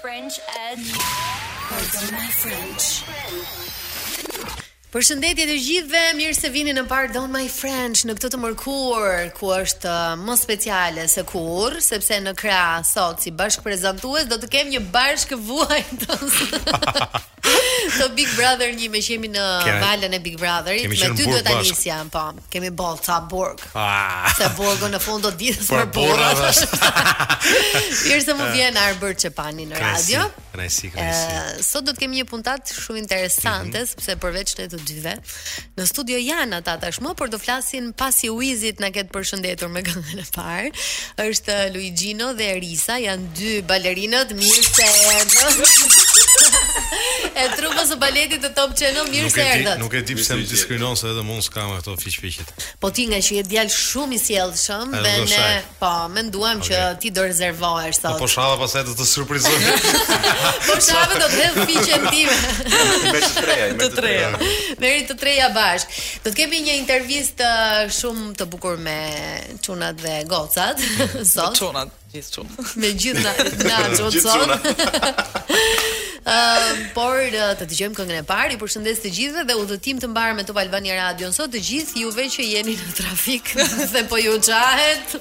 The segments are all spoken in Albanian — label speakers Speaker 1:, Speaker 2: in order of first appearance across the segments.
Speaker 1: French
Speaker 2: Pardon French
Speaker 3: Përshëndetje të gjithëve, mirë se vini në Pardon My French në këtë të mërkurë, ku është uh, më speciale se kurrë, sepse në krah sot si bashkëprezantues do të kem një bashkëvuajtës. Të Big Brother një meqë jemi në valën e Big Brotherit Me ty duhet ta nisja po Kemi bo ca burg
Speaker 4: ah.
Speaker 3: Se burgu në fund të ditës
Speaker 4: për burra
Speaker 3: Mirë se më vjen Arbër Çepani në radio
Speaker 4: Kresi,
Speaker 3: kresi Sot do të kemi një puntat shumë interesante
Speaker 4: mm -hmm.
Speaker 3: Sepse përveç të të dyve Në studio janë ata tashmë, por do flasin pasi Uizit na ketë përshëndetur me këngën e parë. Është uh, Luigino dhe Erisa, janë dy balerinët, mirë se erdhët. të trupës së baletit të Top Channel, mirë se erdhët.
Speaker 4: Nuk e di pse më diskriminon se edhe mund s'kam ato fiqfiqit.
Speaker 3: Po ti ngaqë je djalë shumë i sjellshëm dhe ne Po, menduam okay.
Speaker 4: që
Speaker 3: ti do rezervohesh sot.
Speaker 4: Po s'hava pastaj do të surprizoj.
Speaker 3: po s'hava do të hedh fiqen tim.
Speaker 5: Me të treja, me të treja.
Speaker 3: Me të treja bashkë. Do të kemi një intervistë uh, shumë të bukur me çunat dhe gocat sot.
Speaker 6: Çunat, gjithë çunat.
Speaker 3: Me gjithë na, na çunat. Ëm, por ë, të dëgjojmë këngën e parë. Ju përshëndes të gjithëve dhe udhëtim të mbarë me Top Albania Radion sot të gjithë juve që jeni në trafik, dhe po ju xhahet.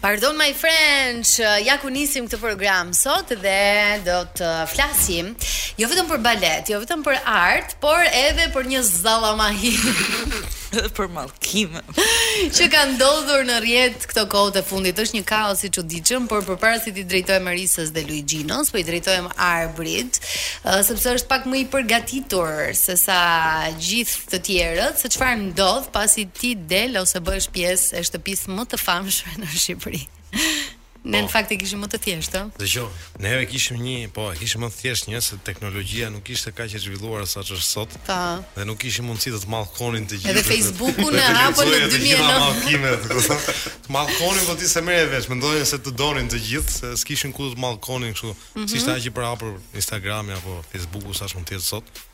Speaker 2: Pardon My French,
Speaker 3: ja ku nisim këtë program sot dhe do të flasim jo vetëm për balet, jo vetëm për art, por edhe për një zallamahi
Speaker 6: edhe për mallkime.
Speaker 3: që ka ndodhur në rrjet këto kohët e fundit. Është një kaos i çuditshëm, por përpara se t'i drejtohem Erisës dhe Luiginos, po i drejtohem Arbrit, uh, sepse është pak më i përgatitur se sa gjithë të tjerët, se çfarë ndodh pasi ti del ose bëhesh pjesë e shtëpisë më të famshme në Shqipëri. Ne në
Speaker 4: po.
Speaker 3: fakt e kishim më të thjeshtë, ëh.
Speaker 4: Dëgjoj, ne e kishim një, po, e kishim më të thjeshtë një se teknologjia nuk ishte kaq e zhvilluar sa ç'është sot.
Speaker 3: Po.
Speaker 4: Dhe nuk kishim mundësi të të mallkonin të gjithë.
Speaker 3: Edhe Facebookun
Speaker 4: e
Speaker 3: hapën në 2009.
Speaker 4: Mallkimet, të mallkonin po ti s'e merr vesh, mendoje se të donin të gjithë, se s'kishin ku të mallkonin kështu.
Speaker 3: Mm
Speaker 4: -hmm. S'ishte aq i përhapur Instagrami apo Facebooku sa ç'mund të jetë sot.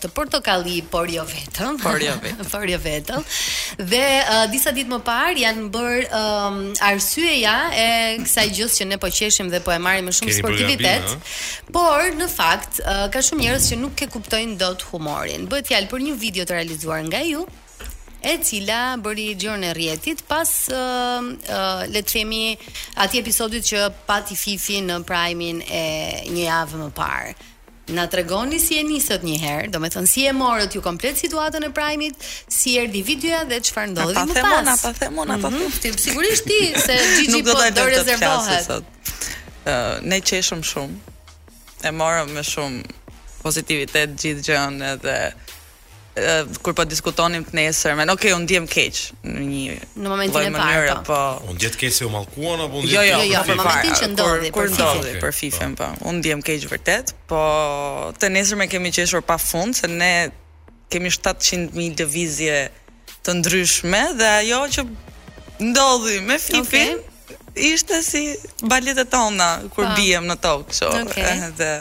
Speaker 3: te Portokalli, por jo vetëm.
Speaker 6: Por jo vetëm.
Speaker 3: por jo vetëm. Dhe uh, disa ditë më parë janë bërë um, arsyeja e kësaj gjëje që ne po qeshim dhe po e marrim me shumë sportivitet. Por në fakt uh, ka shumë njerëz që nuk e kuptojnë dot humorin. Bëhet fjalë për një video të realizuar nga ju, e cila bëri xhiron e rrjetit pas uh, uh, le të themi atij episodi që pati Fifi në prajmin e një jave më parë. Na tregoni si e nisët një herë, domethënë si e morët ju komplet situatën e Prime-it, si erdhi videoja dhe çfarë ndodhi më pas.
Speaker 6: Ta them unë, pa them unë, ta them
Speaker 3: unë. Sigurisht ti se
Speaker 6: Xhixhi
Speaker 3: po do rezervohet.
Speaker 6: Ne qeshëm shumë. E morëm me shumë pozitivitet gjithë gjënë edhe kur po diskutonim të nesërmen, okay, unë ndiem keq në një
Speaker 3: në momentin e parë. Po.
Speaker 6: po.
Speaker 4: Unë ndiem keq se u mallkuan apo ndiem
Speaker 6: jo, jo, keq?
Speaker 3: Jo, jo, jo,
Speaker 6: për
Speaker 3: momentin që ndodhi,
Speaker 6: kur ndodhi për Fifin, po. po. Unë ndiem keq vërtet, po të nesërmen kemi qeshur pa fund se ne kemi 700 mijë lëvizje të ndryshme dhe ajo që ndodhi me Fifin okay. ishte si baletet tona kur biem në tokë, kështu.
Speaker 3: Okay.
Speaker 6: Dhe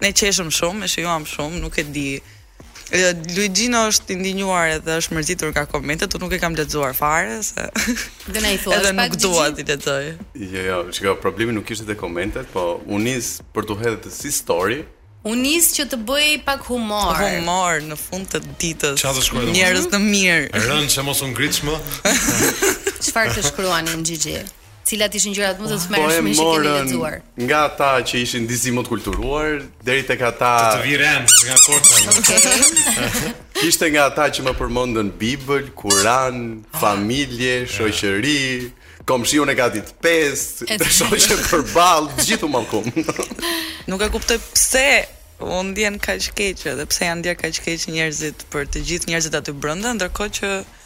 Speaker 6: ne qeshëm shumë, e shijuam shumë, nuk e di Luixhino është i indinjuar edhe është mërzitur nga komentet, unë nuk i kam lexuar fare se.
Speaker 3: Do na i thuash
Speaker 6: edhe nuk dua t'i lexoj.
Speaker 5: Jo, jo, çka problemi nuk ishte te komentet, po unë nis për t'i hedhur si story.
Speaker 3: Unë nis që të bëj pak humor.
Speaker 6: Humor në fund të ditës.
Speaker 4: Çfarë të shkruajnë?
Speaker 6: Njerëz të mirë.
Speaker 4: Rënç që mos u ngritsh më.
Speaker 3: Çfarë të shkruanin, Xhixhi? Cilat ishin gjërat më të tmerrshme që keni lexuar?
Speaker 5: Nga ata që ishin disi më të kulturuar, deri tek ata
Speaker 4: Të të viren, nga korta.
Speaker 5: Kishte nga ata që më përmendën Bibël, Kur'an, ah. familje, ah. shoqëri, komshiun e katit të pestë,
Speaker 3: të
Speaker 5: shoh përballë, gjithë u mallkuan.
Speaker 6: Nuk e kuptoj pse u ndjenë kaq keq edhe pse janë ndjerë kaq keq njerëzit për të gjithë njerëzit aty brenda, ndërkohë që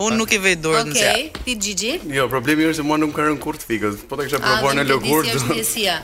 Speaker 6: Unë nuk i vë duart në zjarr.
Speaker 3: Okej, ti Xhixhi?
Speaker 5: Jo, problemi është se mua nuk më ka rënë kurrë të fikët. Po ta kisha provuar në
Speaker 3: lëkurë. Është mjësia.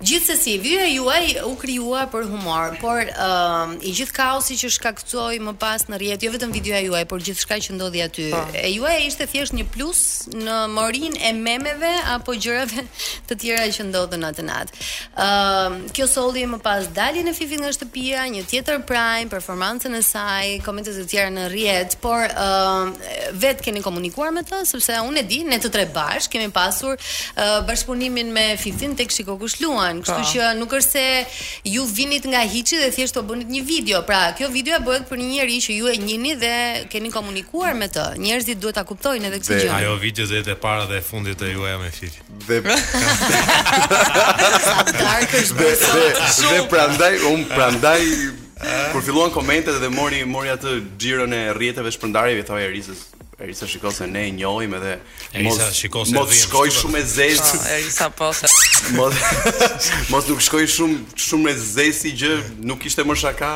Speaker 3: Gjithsesi, videoja juaj u krijua për humor, por uh, i gjithë kaosi që shkaktsoi më pas në rrjet, jo vetëm videoja juaj, por gjithçka që ndodhi aty. Po. Po. E juaja ishte thjesht një plus në morinë e memeve apo gjërave të tjera që ndodhën atë natë. Ëm uh, Kjo solli më pas daljen e Fifit nga shtëpia, një tjetër prime, performancën e saj, komente të tjera në rrjet, por ë vetë keni komunikuar me të sepse unë e di, ne të tre bashkë kemi pasur ë bashkëpunimin me Fifin tek Shiko kush luan, kështu po. që nuk është se ju vini nga hiçi dhe thjesht po bëni një video. Pra, kjo video bëhet për një njeri që ju e njihni dhe keni komunikuar me të. Njerëzit duhet ta kuptojnë edhe këtë gjë.
Speaker 4: Ajo video s'do jetë e para dhe e fundit e juaja me Fifin.
Speaker 5: Dhe dhe dhe prandaj unë prandaj kur filluan komentet dhe mori mori atë xhiron e rrjeteve shpërndarjeve i thoja Erisës Erisa shikoje se ne e njohim edhe
Speaker 4: Erisa shikoje se
Speaker 5: mos
Speaker 4: shkoi
Speaker 5: shumë e zezë po,
Speaker 6: Erisa po se
Speaker 5: mos mos nuk shkoi shumë shumë e zezë si gjë nuk ishte më shaka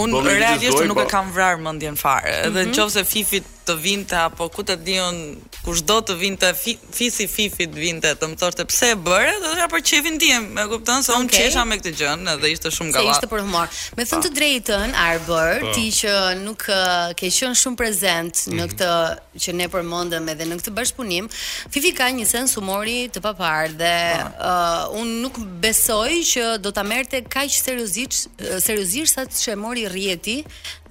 Speaker 6: Unë realisht nuk e
Speaker 5: po.
Speaker 6: kam vrarë mendjen fare. Edhe mm -hmm. nëse Fifit të vinte apo ku të di un kushdo të vinte fifi fifi të vinte të më thoshte pse e bëre do thoja për qejfin tim e kupton se
Speaker 3: un
Speaker 6: qesha me këtë gjë edhe ishte shumë gallatë
Speaker 3: ishte për humor me thënë të drejtën arbër
Speaker 4: po.
Speaker 3: ti që nuk ke qenë shumë prezent në mhm. këtë që ne përmendëm edhe në këtë bashkëpunim fifi ka një sens humori të papar dhe
Speaker 4: po.
Speaker 3: un nuk besoj që do ta merrte kaq seriozisht seriozisht sa që e mori rrjeti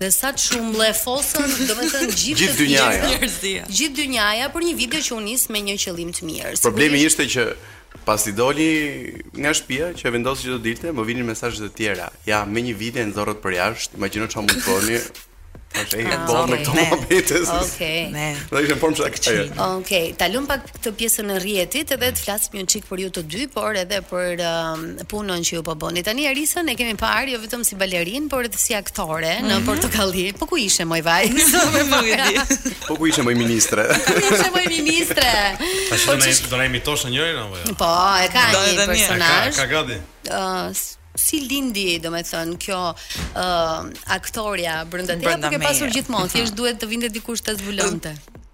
Speaker 3: Dhe sa shumë u mllefosën, domethënë gjithë
Speaker 5: gjithë dynjaja.
Speaker 3: Gjithë dynjaja për një video që u nis me një qëllim të mirë.
Speaker 5: Problemi
Speaker 3: Sigurisht...
Speaker 5: ishte që pasi doli nga shtëpia që vendosi që do dilte, më vinin mesazhe të tjera. Ja, me një video e nxorrët përjashta, imagjino çfarë mund të bëni. Okej,
Speaker 3: ah,
Speaker 5: okay.
Speaker 6: ne.
Speaker 3: Okej.
Speaker 6: Ne.
Speaker 5: Do të kem formë sa këtu.
Speaker 3: Okej, ta lëm pak këtë pjesën e rrjetit edhe të flasim një çik për ju të dy, por edhe për um, punën që ju po bëni. Tani Erisën e kemi parë jo vetëm si balerin, por edhe si aktore mm -hmm. në mhm. Portokalli. Po ku ishe moj vaj?
Speaker 6: Nuk e di.
Speaker 5: Po ku ishe moj ministre?
Speaker 3: Po ku ishe moj ministre?
Speaker 4: Tash
Speaker 3: po
Speaker 4: do do na imitosh në njërin apo jo?
Speaker 3: Po, e ka një
Speaker 4: personazh. Ka, ka gati.
Speaker 3: Uh, si lindi, do me thënë, kjo uh, aktoria brënda teje,
Speaker 6: apo
Speaker 3: e ke pasur gjithmonë, thjesht duhet të vinte dikush ta zbulonte.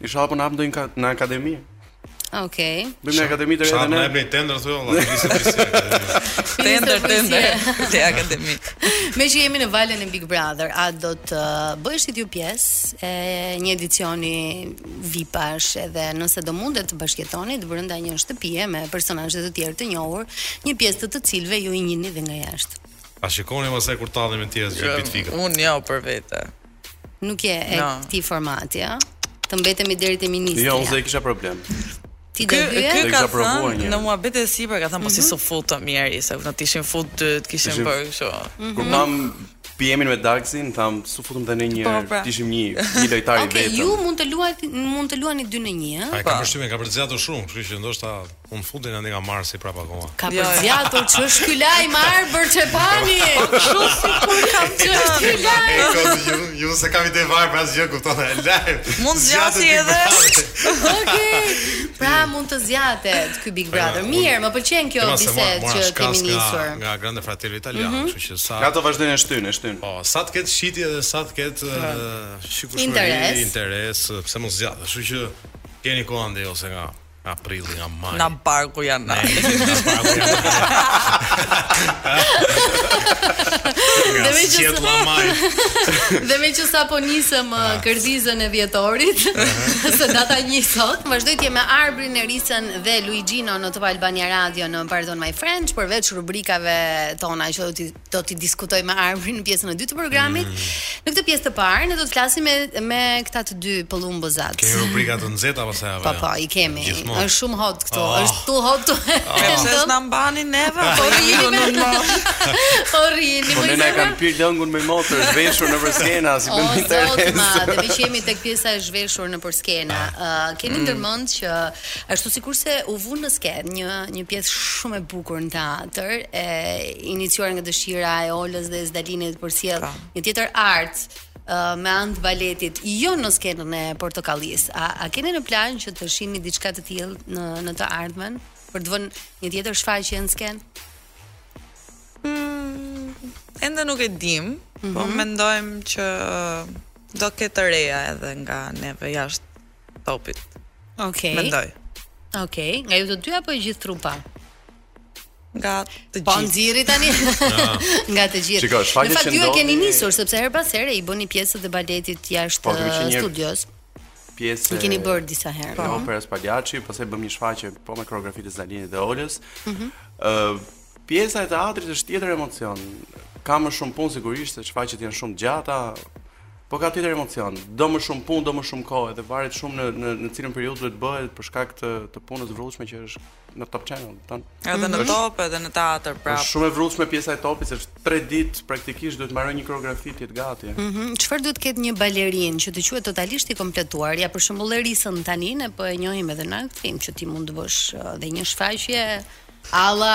Speaker 6: Inshallah po
Speaker 5: na hap ndonjë ka- në akademi.
Speaker 3: Okej.
Speaker 5: Bëjmë një akademi të re
Speaker 4: Sa
Speaker 5: edhe
Speaker 4: na
Speaker 5: ne.
Speaker 4: bëni tender thonë valla, ishte pse.
Speaker 6: Tender, tender te akademi.
Speaker 3: Me që jemi në valën e Big Brother, a do të bëheshit ju pjesë e një edicioni VIP-ash edhe nëse do mundnit të bashkëjetonit brenda një shtëpie me personazhe të tjerë të njohur, një pjesë të të cilëve ju i njihni dhe nga jashtë.
Speaker 4: A shikoni pastaj kur tallemi ti as gjithë bit fikët.
Speaker 6: Unë jo për vete.
Speaker 3: Nuk je e
Speaker 6: no.
Speaker 3: këtij formati, a? Të mbetemi deri te ministri.
Speaker 5: Jo, unë s'kisha problem.
Speaker 3: Ti do hyje?
Speaker 6: Ky ka thënë në muhabet e sipër ka thënë mm -hmm. po si mhm. s'u futët të mirë, se ne të ishim fut dy, të
Speaker 5: kishim
Speaker 6: bërë kështu. Mhm.
Speaker 5: Kur pam Pjerin me Daksin, tham, s'u futëm dhe ne një,
Speaker 6: po, pra.
Speaker 5: të ishim një, një lojtari
Speaker 3: okay,
Speaker 5: vetëm.
Speaker 3: Oke, ju mund të luani, mund të luani dy në një, e?
Speaker 4: A, ka përshime, ka për të zgjat shumë, kështu që ndoshta... U më futin andej nga marsi prap akoma.
Speaker 3: Ka
Speaker 6: për të
Speaker 3: zgjatur ç' është ky lajm arbër që pani. Po kështu si kur kam që është ky lajm.
Speaker 4: Jo s'e kam ide varë pra zgjë kupton e lajm.
Speaker 6: Mund të zgjati edhe.
Speaker 3: Okej. Pra mund të zgjatet ky Big Brother. Mirë, më pëlqen kjo bisedë që kemi nisur.
Speaker 4: Nga Grande Fratello Italiano, mhm. kështu që sa.
Speaker 5: Ato vazhdojnë e shtyn, e shtyn.
Speaker 4: Po, sa të ketë shitje dhe sa të ketë shikueshmëri,
Speaker 3: interes,
Speaker 4: pse mos zgjat. Kështu që keni kohë andej ose nga Prilli nga maji.
Speaker 6: Na barku janë. Ne, na
Speaker 4: barku janë.
Speaker 3: Dhe me që sa
Speaker 4: maji.
Speaker 3: Dhe meqë sapo nisëm uh, ah. kërdizën e dhjetorit, se data një sot, vazhdoj të jem me Arbrin Erisën dhe Luixhinon në Top Albania Radio në Pardon My French, përveç rubrikave tona që do t'i do t'i diskutoj me Arbrin në pjesën e dytë të programit. Mm. Në këtë pjesë të parë ne do të flasim me me këta të dy pëllumbat.
Speaker 4: Kemi rubrika të nxehta pas ajo.
Speaker 3: Po po, i kemi. Është shumë hot këtu.
Speaker 4: Oh.
Speaker 3: Është tu hot.
Speaker 6: Pse s'na mbani neve?
Speaker 3: Po jemi
Speaker 6: në
Speaker 3: mall. Po rrini.
Speaker 5: Po ne kemi pirë lëngun me motër, zhveshur nëpër skena, s'i bën interes.
Speaker 3: Po ma, dhe meqë jemi tek pjesa e zhveshur nëpër skena. Ah. Ë, keni mm. ndërmend që ashtu sikurse u vunë në skenë një një pjesë shumë e bukur në teatr. e iniciuar nga dëshira e Olës dhe Zdalinit për të
Speaker 6: sjellë pra.
Speaker 3: një tjetër art uh, me anë të baletit, jo në skenën e Portokallisë. A, a keni në plan që të sillni diçka të tillë në në të ardhmen për të vënë një tjetër shfaqje në skenë?
Speaker 6: Mm, ende nuk e dim, mm -hmm. po
Speaker 3: mhm.
Speaker 6: mendojmë që do ketë të reja edhe nga neve jashtë Topit.
Speaker 3: Okej. Okay.
Speaker 6: Mendoj.
Speaker 3: Okej, okay. nga ju të dy apo i gjithë trupa?
Speaker 6: nga të gjithë.
Speaker 3: Po nxirri tani nga të gjithë.
Speaker 5: Shiko, shfaqja që ndodhi.
Speaker 3: Ju e keni nisur sepse herë pas here i bëni pjesët e baletit jashtë
Speaker 5: po,
Speaker 3: studios.
Speaker 5: Pjesë.
Speaker 3: I keni bërë disa herë.
Speaker 5: Po,
Speaker 3: po.
Speaker 5: operën Pagliacci, pastaj bëmë një shfaqje po me koreografi të Zdalinit dhe Olës. Ëh. Mhm. Pjesa e teatrit është tjetër emocion. Ka më shumë punë sigurisht, se shfaqjet janë shumë të gjata, Po ka tjetër emocion. Do më shumë punë, do më shumë kohë, edhe varet shumë në në në cilën periudhë duhet të bëhet për shkak të të punës së vrullshme që është në Top Channel, domethënë.
Speaker 6: Edhe në Top, edhe në teatër
Speaker 5: prapë.
Speaker 6: Është
Speaker 5: shumë e vrullshme pjesa e Topit, sepse 3 ditë praktikisht duhet të mbarojë një koreografi të jetë gati.
Speaker 3: Mhm. Mm Çfarë duhet të ketë një balerin që të quhet totalisht i kompletuar? Ja për shembull Erisën tani ne po e njohim edhe në aktrim që ti mund të bësh uh, dhe një shfaqje alla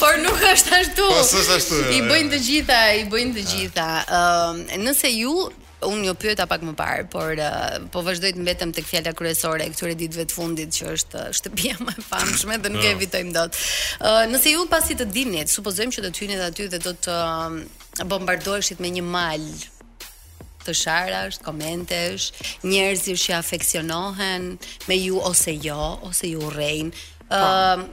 Speaker 3: Por
Speaker 6: nuk
Speaker 3: është ashtu.
Speaker 4: Po është ashtu.
Speaker 3: I
Speaker 4: jo,
Speaker 3: bëjnë jo. të gjitha, i bëjnë të gjitha. Ëm, uh, nëse ju unë ju pyeta pak më parë, por uh, po vazhdoj të mbetem tek fjala kryesore e këtyre ditëve të fundit që është uh, shtëpia më e famshme dhe nuk e evitojmë dot. Uh, nëse ju pasi të dinit, supozojmë që do të hynit aty dhe do të uh, bombardoheshit me një mal të sharash, komentesh, njerëzish që afeksionohen me ju ose jo, ose ju urrejnë. Po. Ëm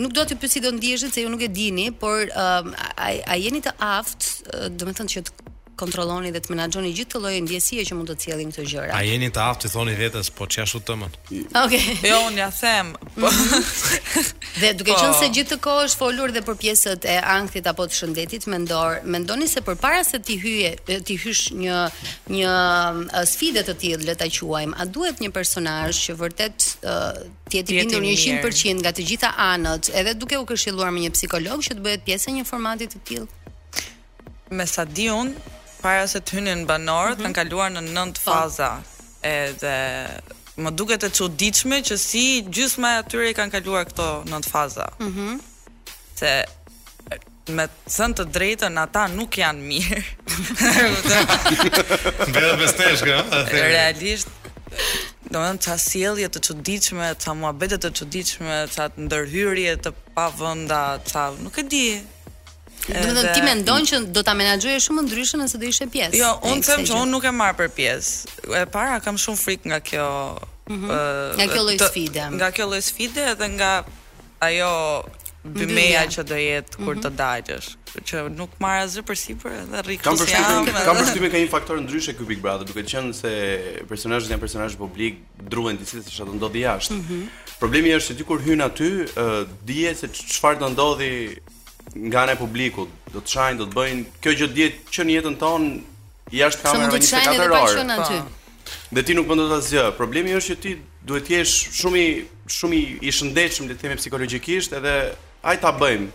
Speaker 3: nuk do t'ju pyes si do ndiheshit se ju nuk e dini, por ëm a, a jeni të aftë, ë, domethënë që të kontrolloni dhe të menaxhoni gjithë këto lloje ndjesie që mund të sjellin këto gjëra.
Speaker 4: A jeni të aftë t'i thoni vetes po ç'ia q... tëmën?
Speaker 3: Ok.
Speaker 6: Jo, unë ja them. Po.
Speaker 3: dhe duke
Speaker 6: po.
Speaker 3: qenë se gjithë këtë kohë është folur dhe për pjesët e ankthit apo të shëndetit mendor, mendoni se përpara se t'i hyje, t'i hysh një një sfide të tillë, le ta quajmë, a duhet një personazh që vërtet të jetë i bindur 100% nga të gjitha anët, edhe duke u këshilluar me një psikolog që të bëhet pjesë e një formati të tillë?
Speaker 6: Me sa di unë, para se të hynin banorët, mm -hmm. kanë kaluar në nëntë po. faza. Edhe më duket e çuditshme që si gjysma e atyre i kanë kaluar këto nëntë faza. Mhm. Mm se me thënë të drejtën ata nuk janë mirë.
Speaker 4: Bëra bestesh kë,
Speaker 6: realisht domethënë ca sjellje të çuditshme, ca muhabete të çuditshme, ca ndërhyrje të pavenda, ca nuk e di.
Speaker 3: Domethënë ti mendon që do ta menaxhoje shumë ndryshe nëse do ishe pjesë.
Speaker 6: Jo, unë them që unë nuk e marr dot pjesë. E para kam shumë frikë nga kjo mm -hmm.
Speaker 3: nga kjo lloj sfide.
Speaker 6: Nga kjo lloj sfide edhe nga ajo bymeja që do jetë kur mm -hmm. të dalësh. Që nuk marr asgjë përsipër dhe rri kështu si jam.
Speaker 5: Kam përshtypjen ka një faktor ndryshe ky Big Brother, duke qenë se personazhet janë personazhe publikë, druhen disi se çfarë do ndodhi jashtë. Mm -hmm. Problemi është se ti kur hyn aty, uh, dihet se çfarë do ndodhi nga ana e publikut. Do të shajnë, do të bëjnë kjo gjë dihet që në jetën tonë jashtë kamerave 24 orë. Dhe ti nuk bën dot asgjë. Problemi është që ti duhet të jesh shumë i shumë i shëndetshëm, le të themi psikologjikisht, edhe hajt ta bëjmë.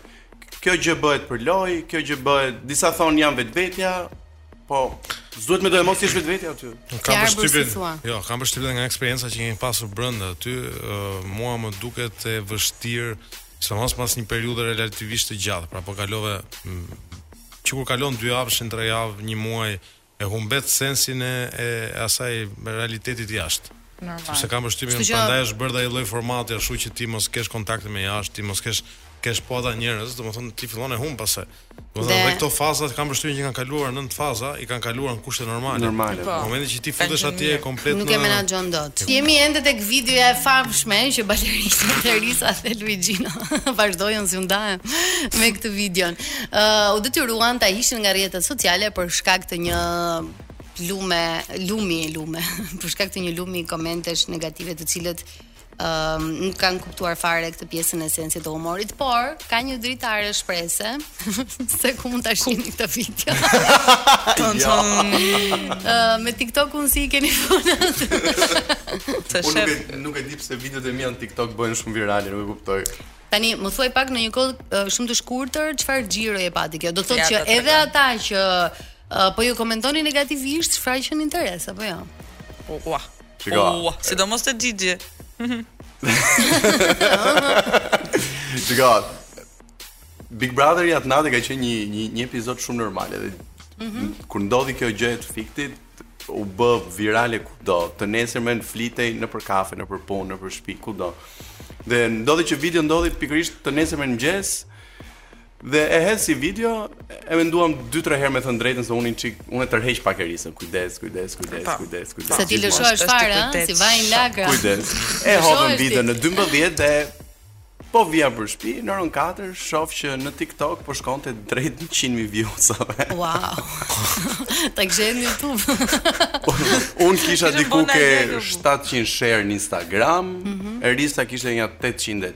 Speaker 5: Kjo gjë bëhet për lojë, kjo gjë bëhet, disa thonë jam vetvetja, Po, s'duhet medoemos të jesh vetvetja aty.
Speaker 4: Kam përshtypjen. Jo, kam përshtypjen nga eksperienca që kemi pasur brenda aty, uh, mua më duket e vështirë sidomos pas një periudhe relativisht të gjatë, pra po kalove që kur kalon dy javëshin, tre javë, një muaj e humbet sensin e, e asaj realitetit jashtë.
Speaker 6: Normal.
Speaker 4: Se kam përshtypjen
Speaker 3: se
Speaker 4: prandaj është bërë ai lloj formati, ashtu që ti mos kesh kontakte me jashtë, ti mos kesh kesh po ata njerëz, domethënë ti fillon e humb pastaj. Domethënë këto faza kam përshtypjen që kanë kaluar nëntë faza, i kanë kaluar në kushte normale.
Speaker 5: Normale.
Speaker 6: Po.
Speaker 4: Në momentin që ti futesh atje komplet
Speaker 3: nuk e menaxhon dot. Jemi ende tek videoja e famshme që Balerisa, Larisa dhe Luigino vazhdojnë s'u ndahen me këtë videon. Ë uh, u detyruan ta hiqnin nga rrjetet sociale për shkak të një lume, lumi, lume, për shkak të një lumi komentesh negative të cilët um, nuk kanë kuptuar fare këtë pjesën e sensit të humorit, por ka një dritare shprese se ku mund ta shihni këtë video.
Speaker 6: Ton ton.
Speaker 3: uh, me TikTok-un si i keni punët.
Speaker 6: Të
Speaker 5: shef. Nuk e nuk e di pse videot e mia në TikTok bëhen shumë virale, nuk e kuptoj.
Speaker 3: Tani më thuaj pak në një kohë shumë të shkurtër çfarë xhiro e pati kjo. Do të
Speaker 6: thotë
Speaker 3: që edhe ata që uh, po ju komentonin negativisht shfaqën interes apo jo?
Speaker 6: Ja?
Speaker 5: Po, Shiko.
Speaker 6: Po, sidomos te Gigi.
Speaker 5: Shiko. Big Brother i asaj nate ka qenë një një një episod shumë normal edhe mm -hmm. kur ndodhi kjo gjë e të fiktit u bë virale kudo. Të nesërmen flitej nëpër kafe, nëpër punë, nëpër shpi kudo. Dhe ndodhi që video ndodhi pikërisht të nesërmen në mëngjes Dhe e hedh si video, e menduam dy tre herë me thënë drejtën se unë çik, unë tërheq pak Erisën. Kujdes, kujdes, kujdes, kujdes, kujdes.
Speaker 3: Se ti lëshohesh fare, ëh, si vaji në lakra.
Speaker 5: Kujdes. E hodhëm video në 12 dhe po vija për shtëpi, në orën 4 shoh që në TikTok po shkonte drejt 100.000 views-ave.
Speaker 3: Wow. Ta gjej në YouTube.
Speaker 5: Po, unë kisha diku ke 700 share në Instagram, mm -hmm. Erisa kishte një 800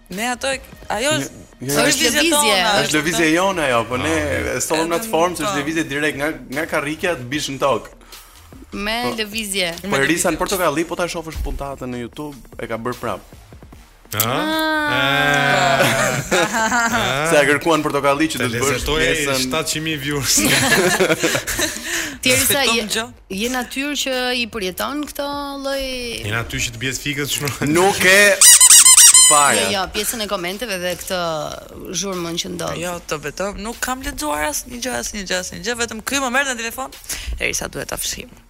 Speaker 6: Ne ato ajo
Speaker 3: është
Speaker 6: është
Speaker 3: lëvizje,
Speaker 5: është lëvizje jona ajo, po ne ah, e sollëm në atë formë se është po. lëvizje direkt nga nga karrikja të biesh në tokë.
Speaker 3: Me po. lëvizje.
Speaker 5: Po Erisa në Portokalli po ta shofësh puntatën në YouTube, e ka bërë prap.
Speaker 3: Ah. Ah.
Speaker 5: Se e kërkuan Portokalli që
Speaker 4: të
Speaker 5: bësh nesër
Speaker 4: 700000 views.
Speaker 6: Erisa
Speaker 3: Je natyrë që i përjeton këtë lloj
Speaker 4: Je natyrë që të bie të fikët shumë.
Speaker 5: Nuk e fare.
Speaker 3: Jo, jo, pjesën e komenteve dhe këtë zhurmën që ndodh.
Speaker 6: Jo, të betohem nuk kam lexuar asnjë gjë, asnjë gjë, asnjë gjë, vetëm ky më merr në telefon. Erisa duhet ta fshijmë.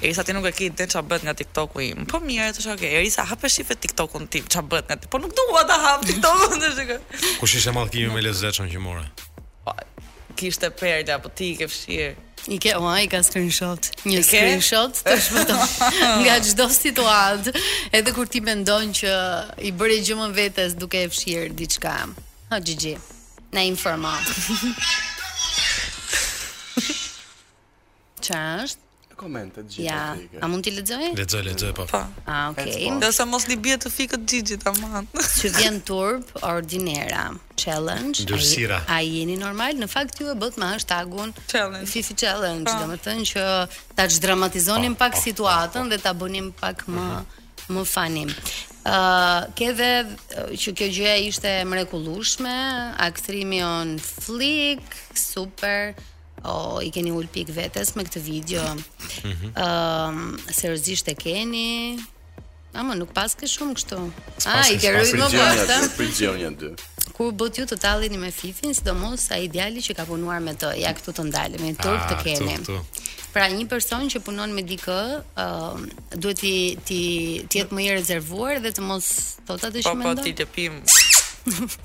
Speaker 6: Erisa ti nuk e ke ide çfarë bëhet nga TikToku im. Po mirë, thosh, okay, Erisa hape shife TikTokun tim, çfarë bëhet nga ti. Po nuk dua ta hap TikTokun, thosh.
Speaker 4: Kush ishte mallkimi më i lezetshëm që more?
Speaker 6: Po, kishte perla, apo ti i ke fshirë.
Speaker 3: I ke, o, i ka screenshot. Një screenshot të shpëton nga çdo situatë, edhe kur ti mendon që i bëre gjëmën vetes duke e fshirë diçka. Hë Gigi, na informo. Ça është?
Speaker 5: Komente të gjitha
Speaker 3: ja.
Speaker 5: fike.
Speaker 3: A mund t'i lexoj?
Speaker 4: Lexoj, lexoj po.
Speaker 6: Po.
Speaker 3: Ah, okay.
Speaker 6: Do sa mos i bie të fikët Gigi tamam.
Speaker 3: Ç'më vjen turp ordinere. Challenge.
Speaker 4: Dyrësira.
Speaker 3: A jeni normal? Në fakt ju e bëtë me hashtagun
Speaker 6: challenge.
Speaker 3: Fifi challenge,
Speaker 6: po.
Speaker 3: domethënë që ta çdramatizonim po, pak po, situatën dhe ta bënim pak më më funny. Ë, uh, ke dhe që kjo gjëja ishte e mrekullueshme, aktrimi on fleek, super. Oh, i keni ul pikë vetes me këtë video. Ëm, mm -hmm. uh, seriozisht e keni? Ama nuk paske shumë kështu. Ah, i ke rrit më pas.
Speaker 5: Prigjonja dy.
Speaker 3: U bëtë ju të talleni me Fifin, sidomos ai djali që ka punuar me të, ja këtu të ndalemi, ah, turp të keni. Pra një person që punon me dikë, ë uh, duhet ti ti të jetë më i rezervuar dhe të mos thotë atë që mendon.
Speaker 6: Po
Speaker 3: hipotetikisht.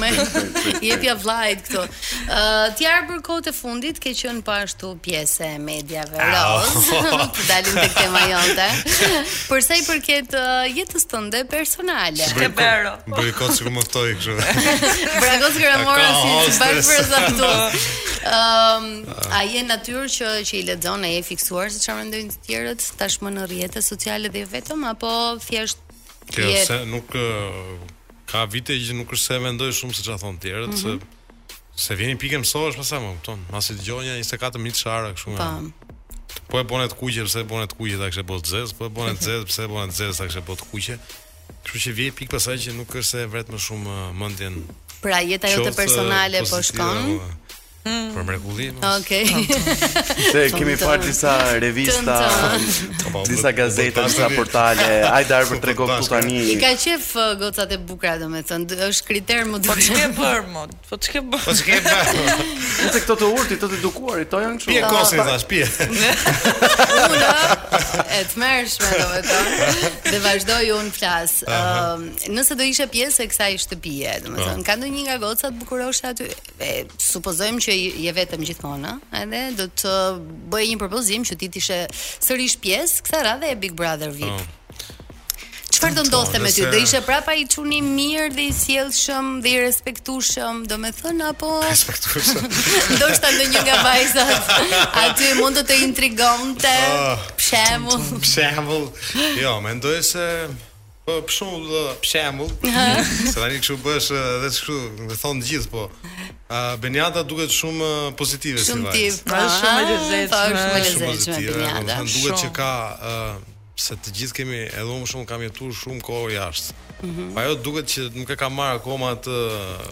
Speaker 3: Me jepja vëllait këtu. Ë uh, ti Arbër kohët e fundit ke qenë po ashtu pjesë e mediave rozë. Po dalim tek tema jonte. Për sa i përket uh, jetës tënde personale.
Speaker 6: Ke bero.
Speaker 4: Bëj kot sikur më ftoi kështu.
Speaker 3: Pra kot
Speaker 4: që
Speaker 3: mora si bash për sa këtu. Ëm a je natyrë që që i lexon e je fiksuar se çfarë mendojnë të tjerët tashmë në rrjete sociale dhe jo vetëm apo thjesht
Speaker 4: Kjo se nuk Ka vite që nuk është se e mendoj shumë se çfarë thonë tjerët, mm -hmm. se se vjen pikë mësohesh pastaj, më kupton. Masi dëgjon 24 minutë çara kështu nga. Po e bën atë kuqe, pse e bën atë kuqe, ta kishte bërë të zezë, po e bën atë zezë, pse e bën atë zezë, ta kishte bërë të kuqe. Kështu që vjen pikë pastaj që nuk është se e vret më shumë uh, mendjen.
Speaker 3: Pra jeta jote personale po shkon.
Speaker 4: Mm. Për mrekulli.
Speaker 3: Okej.
Speaker 5: Se kemi parë disa revista,
Speaker 4: po,
Speaker 5: disa gazeta, disa portale. Hajde na trego këtu tani.
Speaker 3: I ka qef uh, gocat e bukura, domethënë, është kriter më duhet.
Speaker 6: Po ç'ke bër më? Po ç'ke bër?
Speaker 4: Po ç'ke bër?
Speaker 5: Nëse këto të urtit, të edukuarit, to janë kështu.
Speaker 4: Pije kosin tash, pije.
Speaker 3: Ula, e të mersh me domethënë. Dhe vazhdoj un flas. Ëm, nëse do ishe pjesë e kësaj shtëpie, domethënë, po. ka ndonjë nga gocat bukuroshe aty? e supozojmë që je vetëm gjithmonë, ëh, edhe do të bëhej një propozim që ti të ishe sërish pjesë kësaj radhe e Big Brother VIP.
Speaker 4: Oh.
Speaker 3: Çfarë do ndodhte me ty? Do ishe prap ai çuni i mirë dhe i sjellshëm dhe i respektueshëm, domethënë apo
Speaker 4: respektueshëm.
Speaker 3: Ndoshta ndonjë nga vajzat aty mund të të intrigonte. Oh, për shembull.
Speaker 4: Për shembull. Jo, mendoj se Po për shembull, për shembull, se tani kështu bëhesh edhe kështu, më thon të gjithë po. A uh, Benjata duket shumë pozitive si vajzë.
Speaker 3: Shumë
Speaker 6: po, ah, shumë e lezetshme.
Speaker 3: Është shumë e lezetshme Benjata.
Speaker 4: Shumë duket që ka uh, se të gjithë kemi edhe unë shumë kam jetuar shumë kohë jashtë.
Speaker 3: Mm
Speaker 4: -hmm. Ajo duket që nuk e ka marr akoma atë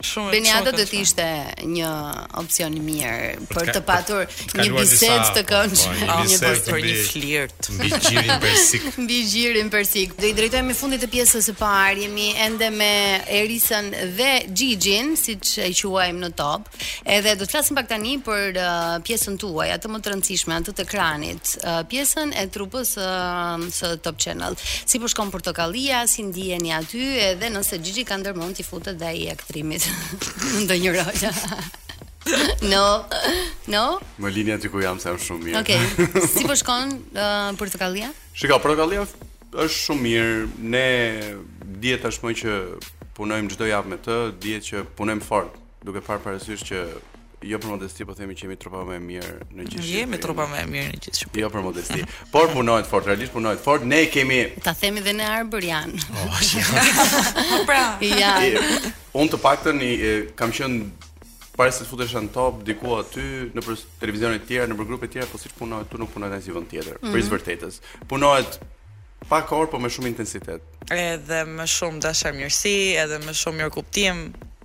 Speaker 6: Shumë Benjata
Speaker 3: do të ishte një opsion i mirë për të patur një bisedë të
Speaker 4: po,
Speaker 3: këndshme,
Speaker 4: po, një bisedë
Speaker 6: për një flirt
Speaker 4: mbi gjirin persik.
Speaker 3: Mbi gjirin persik. Do i drejtohemi fundit të pjesës së parë, jemi ende me Erisën dhe Xhixhin, siç e quajmë në Top. Edhe do të flasim pak tani për uh, pjesën tuaj, atë më të rëndësishme, atë të ekranit, uh, pjesën e trupës uh, së Top Channel. Si po shkon Portokallia, si ndiheni aty, edhe nëse Xhixhi ka ndërmend të Dhe ai i aktrimit Në ndonjë rol a No No
Speaker 5: Më lini aty ku jam se jam shumë mirë
Speaker 3: Okej okay. Si po shkon uh, Portokallia?
Speaker 5: Shiko, Portokallia është shumë mirë Ne dihet tashmë që punojmë çdo javë me të Dihet që punojmë fort Duke parë parasysh që Jo për modesti, po themi që jemi trupa më e mirë në gjithë Shqipërinë.
Speaker 6: Jemi trupa më e mirë në gjithë Shqipërinë.
Speaker 5: Jo për modesti, por punohet fort, realisht punohet fort. Ne kemi
Speaker 3: Ta themi dhe ne Arbërian.
Speaker 6: Oh, po pra.
Speaker 3: Ja.
Speaker 5: Unë të paktën kam qenë para se të futesha në Top diku aty nëpër televizione tjera, nëpër grupe të tjera, po siç punohet tu nuk punohet asnjë vend tjetër. Mm -hmm. Për hir të së vërtetës. Punohet pa orë, po me shumë intensitet.
Speaker 6: Edhe me shumë dashamirësi, edhe me shumë
Speaker 5: mirëkuptim.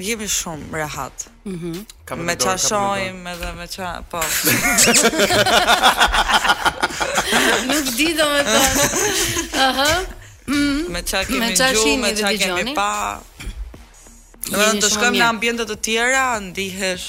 Speaker 5: Jemi
Speaker 6: shumë rehat.
Speaker 5: Mhm.
Speaker 6: Mm
Speaker 5: me
Speaker 6: ça shohim edhe me ça, po.
Speaker 3: Nuk di domethënë. Aha.
Speaker 6: Mhm.
Speaker 3: Me ça
Speaker 6: kemi
Speaker 3: dëgju,
Speaker 6: me
Speaker 3: ça
Speaker 6: kemi pa. Kur të shkojmë në ambjente të tjera, ndihesh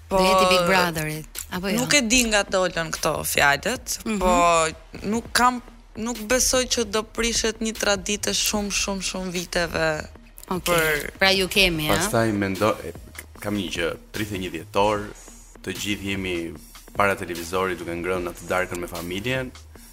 Speaker 3: Po, do jetë Big Brotherit, apo jo?
Speaker 6: Nuk e di nga dolën këto fjalët, mm -hmm. po nuk kam nuk besoj që do prishet një traditë shumë shumë shumë viteve.
Speaker 3: Okay.
Speaker 6: Por
Speaker 3: pra ju kemi, ha.
Speaker 5: Pastaj mendo kam një gjë, 31 dhjetor, të gjithë jemi para televizorit duke ngrënë atë darkën me familjen.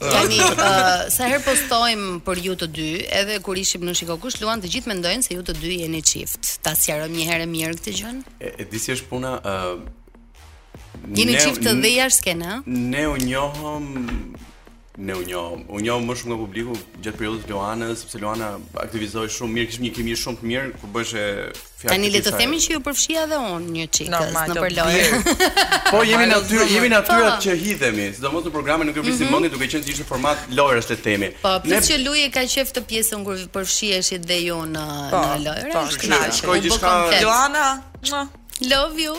Speaker 3: Tani, uh, sa herë postojmë për ju të dy, edhe kur ishim në Shiko Kush luan, të gjithë mendojnë se ju të dy jeni çift. Ta sqarojmë një herë mirë këtë gjë.
Speaker 5: E, e di si është puna, ë
Speaker 3: uh,
Speaker 5: Jeni
Speaker 3: çift edhe jashtë skene?
Speaker 5: Ne u njohëm ne u njohëm. U njohëm më shumë nga publiku gjatë periudhës Luanës, sepse Luana na aktivizoi shumë mirë, kishim një kimi shumë të mirë, ku bëhej
Speaker 3: Tani le të themi që ju përfshija dhe unë një çikës nëpër
Speaker 6: lojëra.
Speaker 5: Po jemi
Speaker 6: natyra,
Speaker 5: jemi natyra
Speaker 3: po.
Speaker 5: që hidhemi, sidomos në programin nuk e vrisnim
Speaker 3: mhm.
Speaker 5: mendin duke qenë se ishte format lojërash të themi.
Speaker 3: Po, pse që Luji ka qejf atë pjesën kur përfshiheshit dhe ju në
Speaker 6: po,
Speaker 3: në lojëra.
Speaker 6: Po,
Speaker 5: shkoj gjithçka.
Speaker 6: Joana,
Speaker 3: love you.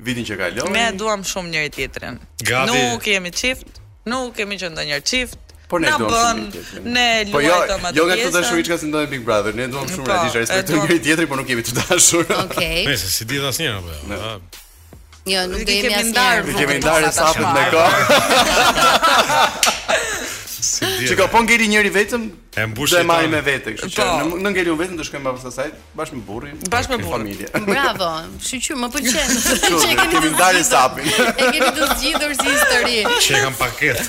Speaker 5: Vitin që kaloi.
Speaker 6: Ne e duam shumë njëri tjetrin.
Speaker 4: Gati.
Speaker 6: Nuk jemi çift, nuk kemi qenë ndonjëherë çift.
Speaker 5: Po ne duam shumë njëri tjetrin.
Speaker 6: Ne luajmë
Speaker 5: po jo,
Speaker 6: atë.
Speaker 5: Jo nga këto dashuri që si ndonjë Big Brother, ne duam shumë
Speaker 6: po,
Speaker 5: realisht respektojmë njëri tjetrin, por nuk jemi të dashur.
Speaker 3: Okej.
Speaker 4: Nesër s'i dihet asnjë apo jo.
Speaker 3: Jo, nuk do jemi asnjëherë.
Speaker 5: Ne kemi ndarë shapin me kohë. Çka po ngeli njëri vetëm?
Speaker 4: E mbushë.
Speaker 5: Do e marrim me vete, kështu që
Speaker 6: po.
Speaker 5: në ngela vetëm do shkojmë pas asaj. Bashkë me burrin.
Speaker 6: Bashkë me burrin.
Speaker 5: Familje.
Speaker 3: Bravo. Shiko, më pëlqen. Që e
Speaker 5: kemi
Speaker 3: kemi
Speaker 5: ndarë shapin.
Speaker 3: E kemi të zgjidhur si histori.
Speaker 4: Që e kam paketë.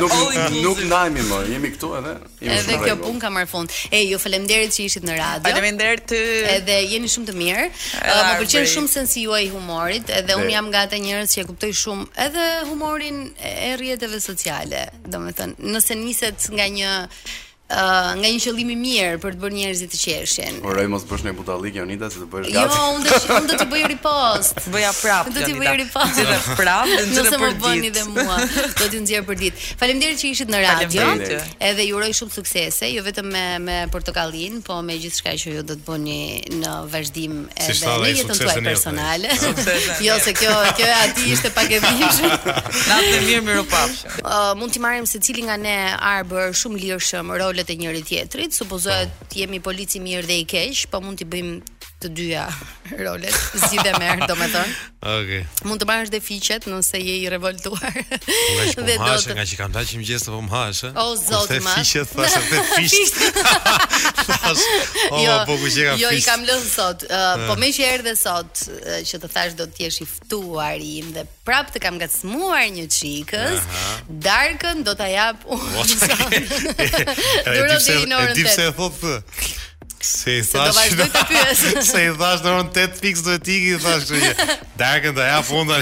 Speaker 5: nuk nuk ndahemi më, jemi këtu edhe.
Speaker 3: Edhe kjo punë ka marr fund. E ju faleminderit që ishit në radio.
Speaker 6: Faleminderit ty.
Speaker 3: Edhe jeni shumë të mirë. Më pëlqen shumë sensi juaj i humorit, edhe
Speaker 5: un
Speaker 3: jam nga ata njerëz që e kuptoj shumë edhe humorin e rrjeteve sociale. Domethënë, nëse niset nga një uh, nga një qëllim i mirë për të bërë njerëzit të qeshin.
Speaker 5: Uroj mos bësh ndonjë budallallëk Jonida se të bëj
Speaker 3: jo,
Speaker 5: gati.
Speaker 3: Jo, unë do të unë do të bëj ripost.
Speaker 6: Bëja prapë.
Speaker 3: Do
Speaker 6: të
Speaker 3: bëj ripost.
Speaker 6: Dhe prapë, do
Speaker 3: të bëj
Speaker 6: për ditë.
Speaker 3: Nëse dhe mua, do të nxjerr për ditë. Faleminderit që ishit në radio. Edhe ju uroj shumë suksese, jo vetëm me me portokallin, po me gjithçka që ju do të bëni në vazhdim edhe
Speaker 4: si
Speaker 3: në jetën tuaj personale. jo, se kjo kjo e aty ishte pak e vishur.
Speaker 6: Natën e mirë,
Speaker 3: mirupafsh. Mund t'i marrim secili nga ne Arbër shumë lirshëm rolet e njëri tjetrit. Supozohet po. të jemi polici mirë dhe i keq, po mund t'i bëjmë të dyja rolet, si ta marrim, domethënë.
Speaker 4: Okej. Okay.
Speaker 3: Mund të marrësh dhe fiqet nëse je i revoltuar.
Speaker 4: Nga që po
Speaker 3: dhe do të
Speaker 4: nga që kam dalë që në mëngjes po më hahet, ë.
Speaker 3: O zot, ma.
Speaker 4: Të fiqet thashë të fiqet. Thash, o
Speaker 3: jo,
Speaker 4: po ky që ka fiqet.
Speaker 3: Jo, i kam lënë sot. Uh, po meqë erdhe sot që të thash do të jesh i ftuari im dhe Prap të kam ngacmuar një çikëz, darkën do ta jap unë.
Speaker 4: Mos
Speaker 3: e
Speaker 4: di. Duro
Speaker 3: deri në orën
Speaker 4: 8. Ti
Speaker 3: pse
Speaker 4: e thua këtë? Se i thash.
Speaker 3: Do vazhdoj të pyes.
Speaker 4: Se i thash në orën 8 fiks do të iki, thash kështu që. Darkën ta jap unë.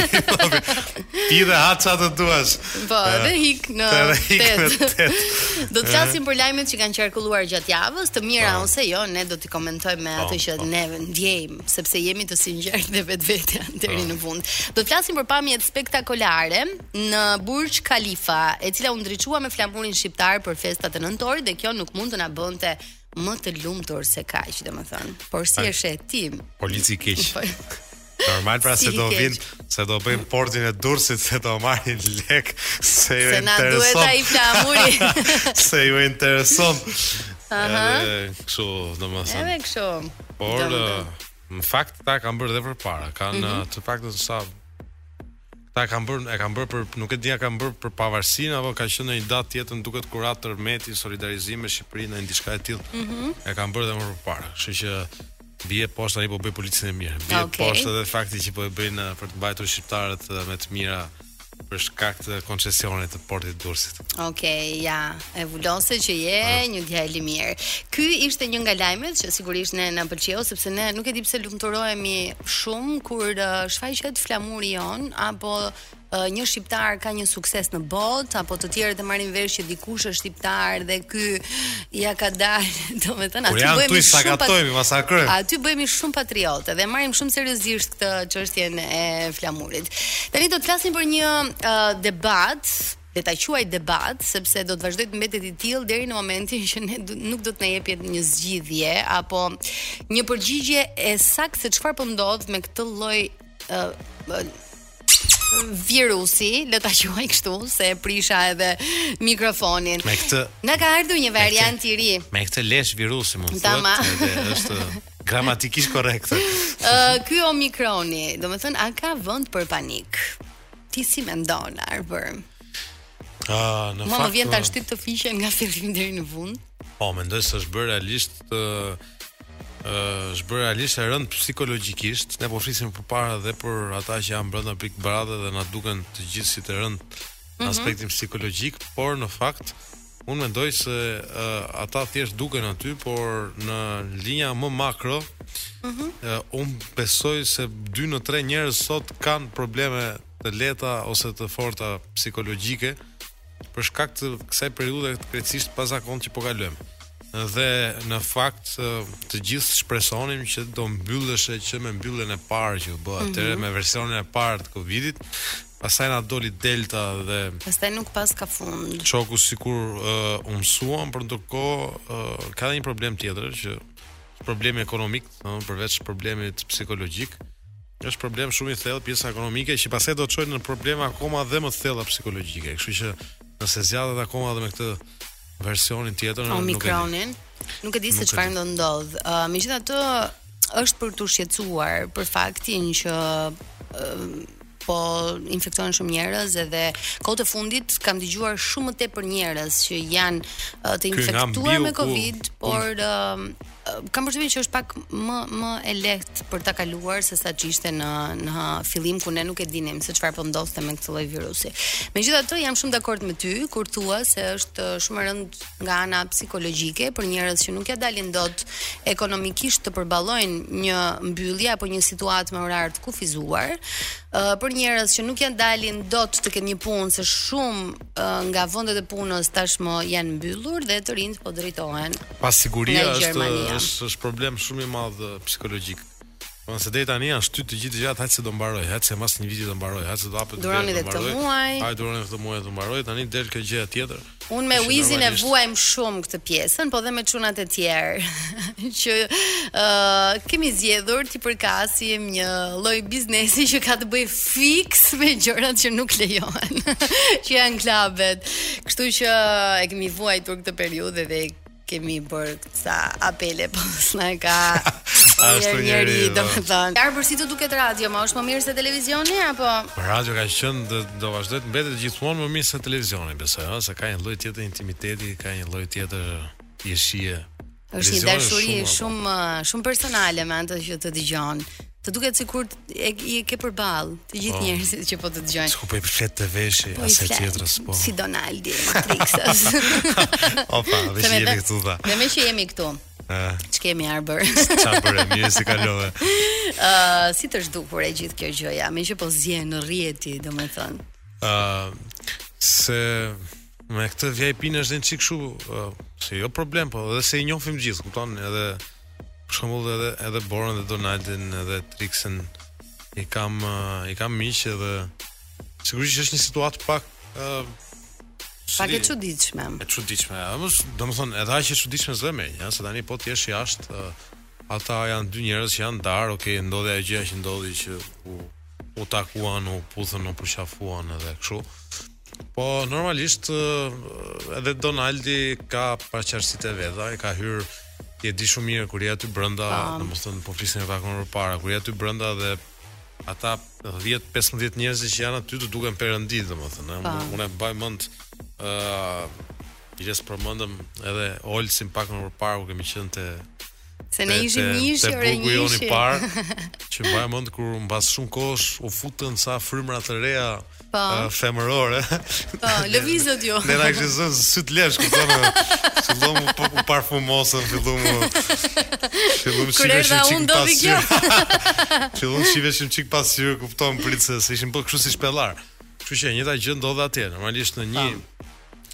Speaker 4: Ti do hash çfarë të duash.
Speaker 3: Po, dhe ik në
Speaker 4: 8.
Speaker 3: Do të flasim për lajmet që kanë qarkulluar gjatë javës, të mira po. ose jo, ne do t'i komentojmë me po, atë që po. ne ndjejmë sepse jemi të sinqertë me veten deri në fund. Do të flasim për pamjet spektakolare në Burj Khalifa, e cila u ndriçua me flamurin shqiptar për festat e nëntorit dhe kjo nuk mund të na bënte më të lumtur se kaq, domethënë. Por si e sheh ti?
Speaker 4: Polici i keq.
Speaker 3: Po.
Speaker 4: Normal pra se do vijnë, se do bëjnë portin e Durrësit, se do marrin lekë, se u intereson.
Speaker 3: Se na duhet ai flamuri.
Speaker 4: se u intereson. Aha. Kështu, domethënë.
Speaker 3: Edhe kështu.
Speaker 4: Por në fakt këta e kanë bërë edhe përpara, kanë mm -hmm. të paktën sa herë e kanë bërë, e kanë bërë për nuk e di a e kanë bërë për pavarësinë apo ka qenë në një datë tjetër, më duket kur ra tërmeti solidarizim me Shqipërinë një diçka e tillë.
Speaker 3: Mm -hmm.
Speaker 4: E kanë bërë edhe më parë. Kështu që bie poshtë tani po bëj policin e mirë. Bie
Speaker 3: okay.
Speaker 4: poshtë edhe fakti që po e bëjnë për të mbajtur shqiptarët me të mira për shkak të koncesionit të portit të Durrësit.
Speaker 3: Okej, okay, ja, e vulose që je, po. Po. një djalë i mirë. Ky ishte një nga lajmet që sigurisht ne na pëlqeu sepse ne nuk e di pse lumturohemi shumë kur uh, shfaqet flamuri jonë apo uh, një shqiptar ka një sukses në botë apo të tjerët e marrin vesh që dikush është shqiptar dhe ky ia ka dalë, domethënë aty bëhemi shumë
Speaker 4: sakatojmë, masakrojmë.
Speaker 3: Aty bëhemi shumë patriotë dhe e marrim shumë seriozisht këtë çështjen e flamurit. Spanjollit. Tani do të flasim për një uh, debat le ta quaj debat sepse do të vazhdojë të mbetet i tillë deri në momentin që ne do, nuk do të na jepet një zgjidhje apo një përgjigje e saktë se çfarë po ndodh me këtë lloj uh, virusi, le ta quaj kështu, se e prisha edhe mikrofonin.
Speaker 4: Me këtë
Speaker 3: na ka ardhur një variant i ri.
Speaker 4: Me këtë lesh virusi mund të thuash, është Gramatikisht korrekte.
Speaker 3: Ë uh, ky Omikroni, domethënë a ka vend për panik? Ti si mendon, Arbër?
Speaker 4: Ë uh, në
Speaker 3: fakt. Më vjen ta shtyp të fiqen nga fillimi deri në fund.
Speaker 4: Po, mendoj se është bërë realisht ë uh, është bërë realisht e rëndë psikologjikisht. Ne po flisim përpara dhe për ata që janë brenda Big Brother dhe na duken të gjithë si të rëndë mm -hmm. aspektin psikologjik, por në fakt Unë mendoj se ata thjesht duken aty, por në linja më makro, ëh, mm -hmm. unë besoj se 2 në 3 njerëz sot kanë probleme të lehta ose të forta psikologjike për shkak të kësaj periudhe të krejtësisht pazakontë që po kalojmë. Dhe në fakt të gjithë shpresonim që do mbylleshe që me mbylljen e parë që u bë, mm -hmm. atëherë me versionin e parë të Covidit, Pastaj na doli delta dhe
Speaker 3: Pastaj nuk paska fund.
Speaker 4: Çoç sikur uh, u mësuam, por ndërkohë uh, ka dhe një problem tjetër që problemi ekonomik, uh, përveç problemit psikologjik, është problem shumë i thellë pjesa ekonomike që pastaj do të çojë në probleme akoma dhe më të thella psikologjike. Kështu që nëse zgjatet akoma edhe me këtë Versionin tjetër nuk e di.
Speaker 3: Omicronin. Nuk e di se çfarë do ndodhë. Uh, Megjithatë është për t'u shqetësuar për faktin që uh, po infektohen shumë njerëz edhe kohët e fundit kam dëgjuar shumë më tepër njerëz që janë uh, të infektuar me Covid, por uh, kam përshtypjen që është pak më më e lehtë për ta kaluar se sa ç'ishte në në fillim ku ne nuk e dinim se çfarë po ndodhte me këtë lloj virusi. Megjithatë jam shumë dakord me ty kur thua se është shumë e rëndë nga ana psikologjike për njerëz që nuk ia dalin dot ekonomikisht të përballojnë një mbyllje apo një situatë me orar të kufizuar. Uh, për njerëz që nuk ia dalin dot të kenë një punë se shumë uh, nga vendet e punës tashmë janë mbyllur dhe të rinjtë po drejtohen Pasiguria
Speaker 4: është është është problem shumë i madh psikologjik. Po se deri tani janë shtyrë të gjithë gjërat hajt se do mbarojë, hajt se mas një viti do mbarojë, hajt se do hapet
Speaker 3: deri
Speaker 4: të
Speaker 3: mbarojë.
Speaker 4: Hajt duroni këtë muaj të mbarojë, tani del kjo gjëja tjetër.
Speaker 3: Unë me Wizin e vuajmë shumë këtë pjesën, po dhe me çunat e tjerë që uh, kemi zgjedhur t'i përkasim një lloj biznesi që ka të bëjë fiks me gjërat që nuk lejohen që janë klabet. Kështu që e kemi vuajtur këtë periudhë dhe kemi bërë ca apele po s'na ka
Speaker 4: ashtu
Speaker 3: njëri po. domethënë. Arbër si të duket radio, më është më mirë se televizioni apo?
Speaker 4: Po, radio ka qenë dhe do vazhdojë të mbetet gjithmonë më mirë se televizioni, besoj, ha, se ka një lloj tjetër intimiteti, ka një lloj tjetër jeshie.
Speaker 3: Është një dashuri shumë shumë personale me atë që të dëgjon. Të duket sikur e, i ke përball të gjithë
Speaker 4: oh.
Speaker 3: njerëzit që po të dëgjojnë.
Speaker 4: Sikur po i flet të veshi
Speaker 3: po
Speaker 4: asaj tjetrës, po.
Speaker 3: Si Donaldi
Speaker 4: me Trixën.
Speaker 3: Opa, vesh
Speaker 4: jemi këtu dha.
Speaker 3: Ne më që jemi këtu. Ç'kemi Arbër?
Speaker 4: Çfarë bëre? Mirë si kalove.
Speaker 3: Ë, uh, si të është dukur e gjithë kjo gjëja, me që po zjen në rrjet, domethënë.
Speaker 4: Ë, uh, se Me këtë VIP-në është një çik kështu, se jo problem, po edhe se i njohim të gjithë, kupton? Edhe për shembull edhe edhe Borën dhe Donaldin edhe Trixën i kam uh, i kam miq edhe sigurisht është një situatë pak uh,
Speaker 3: pak e çuditshme.
Speaker 4: E çuditshme, apo domethënë edhe aq e çuditshme zë më, ja, se tani po ti je jashtë uh, ata janë dy njerëz që janë dar, okay, ndodhi ajo gjëja që ndodhi që u u takuan, u puthën, u përqafuan edhe kështu. Po normalisht edhe Donaldi ka paqartësitë e veta, e ka hyrë ti e di shumë mirë kur je aty brenda, po. domethënë po flisnim pak më përpara, kur je aty brenda dhe ata 10-15 njerëz që janë aty t'u duken perëndi, domethënë, unë e mbaj mend ë Bile e përmendëm edhe Olsin pak më përpara ku kemi qenë te
Speaker 3: Se ne ishim një
Speaker 4: ishi
Speaker 3: ore
Speaker 4: një ishi.
Speaker 3: Joni
Speaker 4: par, që mbaj mend kur mbas shumë kohësh u futën sa fytyra të reja pa.
Speaker 3: Po.
Speaker 4: Uh, femërore.
Speaker 3: Po, lëvizët ju.
Speaker 4: Ne na kishin zënë syt lesh, kupton, fillom u, po, u parfumosën, fillom u fillom
Speaker 3: shiheshim çik pasqyr.
Speaker 4: Fillom shiheshim çik pasqyr, kupton prit se, ishim po kështu si shpellar. Kështu që e njëjta gjë ndodh atje, normalisht në një pa. Po.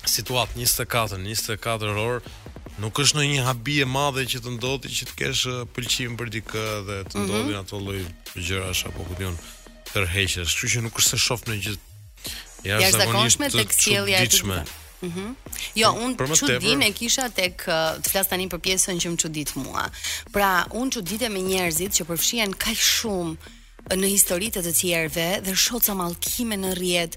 Speaker 4: situatë njëzet e katër, njëzet e katër orë nuk është ndonjë habi e madhe që të ndodhi që të kesh pëlqim për dikë dhe të mhm. ndodhin mm -hmm. ato lloj gjërash apo ku di un tërheqësh, kështu që nuk është se shoh ndonjë gjë
Speaker 3: jashtëzakonisht të
Speaker 4: çuditshme.
Speaker 3: e çuditshme.
Speaker 4: Mhm. Jo,
Speaker 3: un
Speaker 4: çudin
Speaker 3: e kisha tek të flas tani për pjesën që më çuditi mua. Pra, un çuditem me njerëzit që përfshihen kaq shumë në historitë e të tjerëve dhe shoh ca mallkime në rrjet.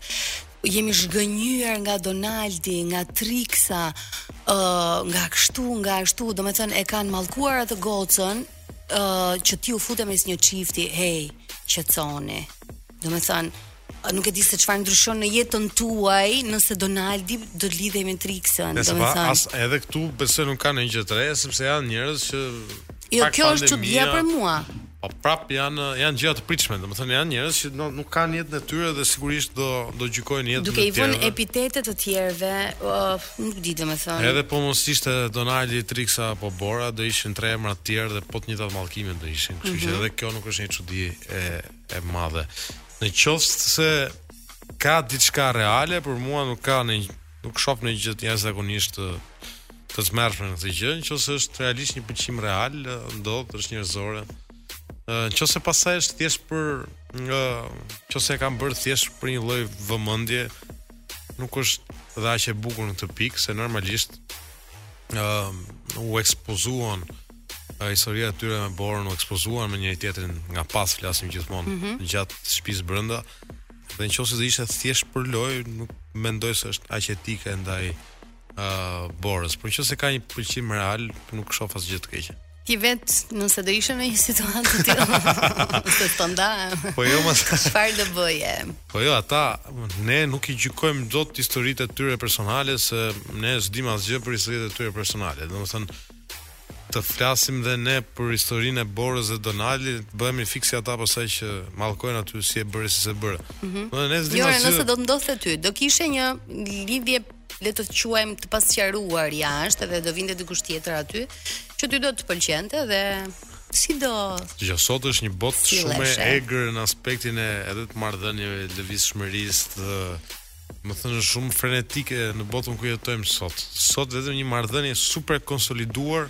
Speaker 3: Jemi zhgënjyer nga Donaldi, nga Triksa, ë uh, nga kështu, nga ashtu, domethënë e kanë mallkuar atë gocën ë uh, që ti u fute mes një çifti, hey, qetësohuni. Domethënë Nuk e di se çfarë ndryshon në jetën tuaj nëse Donaldi do lidhej me Trixën,
Speaker 4: Nëse pa,
Speaker 3: domethënë.
Speaker 4: as edhe këtu besoj nuk ka ndonjë gjë të re, sepse janë njerëz që
Speaker 3: Jo,
Speaker 4: po
Speaker 3: kjo është çudia për mua.
Speaker 4: Po prap janë janë gjëra të pritshme, domethënë janë njerëz që no, nuk kanë jetën e tyre dhe sigurisht do do gjykojnë jetën
Speaker 3: Duke i vënë
Speaker 4: tjerëve.
Speaker 3: epitete të tjerëve, uh, nuk di domethënë.
Speaker 4: Edhe po mos ishte Donaldi, Trixa apo Bora, do ishin tre emra të tjerë dhe po të njëjtat mallkime do ishin, kështu që edhe kjo nuk është një çudi e e madhe. Në qoftë se ka diçka reale, për mua nuk ka në nuk shoh një gjë të jashtëzakonisht të të tmerrshme në këtë gjë, në qoftë se është realisht një pëlqim real, ndodh është njerëzore. Në qoftë se pasaj është thjesht për në qoftë se e kanë bërë thjesht për një lloj vëmendje, nuk është dhe aq e bukur në këtë pikë se normalisht uh, u ekspozuan uh, historia e tyre me Borën u ekspozuan me njëri tjetrin nga pas flasim gjithmonë mm -hmm. gjatë shtëpisë brenda dhe në qoftë se do ishte thjesht për lojë nuk mendoj se është aq etike ndaj uh, Borës por në qoftë se ka një pëlqim real nuk shoh asgjë të keqe
Speaker 3: Ti vet nëse do ishe në një situatë të tillë, të të ndahem.
Speaker 4: Po jo më
Speaker 3: çfarë do bëje?
Speaker 4: Po jo, ata ne nuk i gjykojmë dot historitë e tyre personale se ne s'dim asgjë për historitë e tyre personale. Domethënë të flasim dhe ne për historinë e Borës dhe Donaldit, bëhemi fiks si ata pasaj që mallkojnë aty si e bëri si s'e bëre. Mm -hmm. Ne s'dim
Speaker 3: jo,
Speaker 4: asgjë.
Speaker 3: Jo, nëse do të të ndodhte ty, do kishe një lidhje le ta quajmë të pasqaruar jashtë dhe do vinte dikush tjetër aty që ty do të të pëlqente dhe si do
Speaker 4: Dëgjo sot është një botë
Speaker 3: si
Speaker 4: shumë e egër në aspektin e edhe të marrëdhënieve, lëvizshmërisë, domethënë shumë frenetike në botën ku jetojmë sot. Sot vetëm një marrëdhënie super e konsoliduar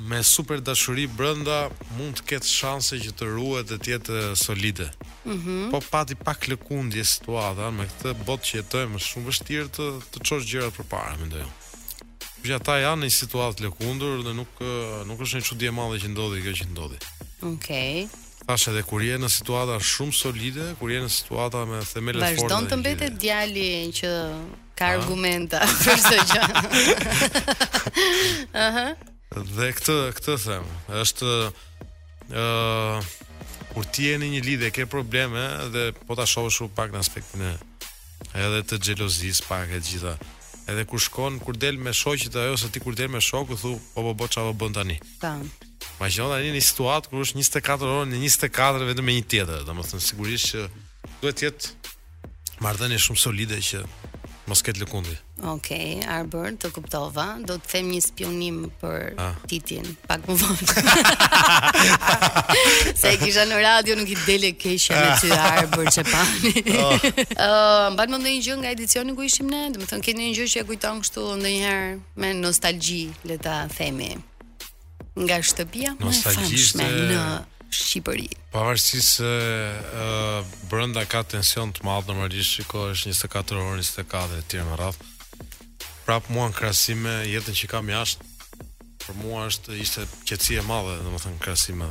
Speaker 4: Me super dashuri brenda mund të ketë shanse që të ruhet dhe të jetë solide.
Speaker 3: Mhm.
Speaker 4: Po pati pak lëkundje situata me këtë botë që jetojmë është shumë vështirë të t'i çosh gjërat përpara, mendoj unë. Që ata janë në një situatë të lëkundur dhe nuk nuk është një çudi e madhe që ndodhi kjo që ndodhi.
Speaker 3: Okej.
Speaker 4: Okay. Tash edhe kur je në situata shumë solide, kur je në situata me themele të forta.
Speaker 3: Vazhdon të mbetet djali që Ka argumenta për çdo gjë. Aha.
Speaker 4: Dhe këtë këtë them, është ë uh, kur ti je në një lidhje ke probleme dhe po ta shohësh pak në aspektin e edhe të xhelozisë pak e gjitha. Edhe kur shkon, kur del me shoqet ajo ose ti kur del me shokun thu, po po po çfarë po bën tani?
Speaker 3: Tan.
Speaker 4: Ma qenë në një situatë kur është 24 orë në 24 vetëm me një tjetër, domethënë sigurisht që duhet të jetë marrëdhënie shumë solide që mos ketë lëkundje.
Speaker 3: Okej, okay, Arbër, të kuptova. Do të them një spiunim për
Speaker 4: ah.
Speaker 3: Titin, pak më vonë. Se e kisha në radio nuk i del e keqja me ty Arbër Çepani. Ëh, oh. uh, mban mend ndonjë gjë nga edicioni ku ishim ne, domethënë ke një gjë që e kujton kështu ndonjëherë me nostalgji, le ta themi. nga shtëpia më e famshme në Shqipëri.
Speaker 4: Pavarësisht se uh, brenda ka tension të madh normalisht, shikohesh 24 orë, 24 e tjerë me radhë. Prap mua në krahasim me jetën që kam jashtë, për mua është ishte qetësi e madhe, domethënë krahasim me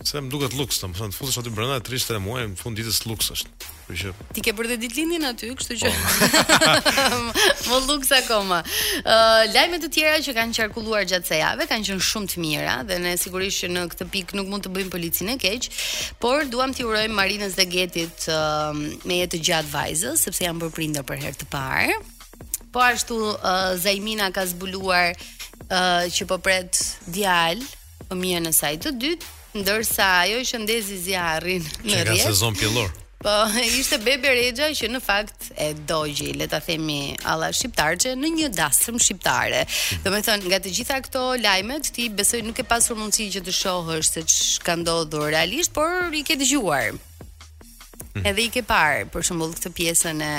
Speaker 3: Se
Speaker 4: më duket luks, domethënë, të futësh aty brenda e 3-4 muaj, në fund të ditës luks është. Kështu që
Speaker 3: Ti ke bërë dhe ditëlindjen aty, kështu që
Speaker 4: po.
Speaker 3: më luks akoma. Ë uh, lajme të tjera që kanë qarkulluar gjatë kësaj jave kanë qenë shumë të mira dhe ne sigurisht që në këtë pikë nuk mund të bëjmë policin e keq, por duam t'i urojmë Marinës dhe Getit uh, me jetë të gjatë vajzës, sepse janë bërë prindër për herë të parë. Po ashtu uh, Zaimina ka zbuluar uh, që po pret djalë fëmijën e saj të dytë, ndërsa ajo që ndezi zjarrin në rrjet.
Speaker 4: Që ka sezon pjellor.
Speaker 3: Po, ishte Bebe Rexha që në fakt e dogji, le ta themi, alla shqiptarçe në një dasëm shqiptare. Domethënë, nga të gjitha këto lajmet ti besoj nuk ke pasur mundësi që të shohësh se ç'ka ndodhur realisht, por i ke dëgjuar. Hmm. Edhe i ke parë, për shembull, këtë pjesën e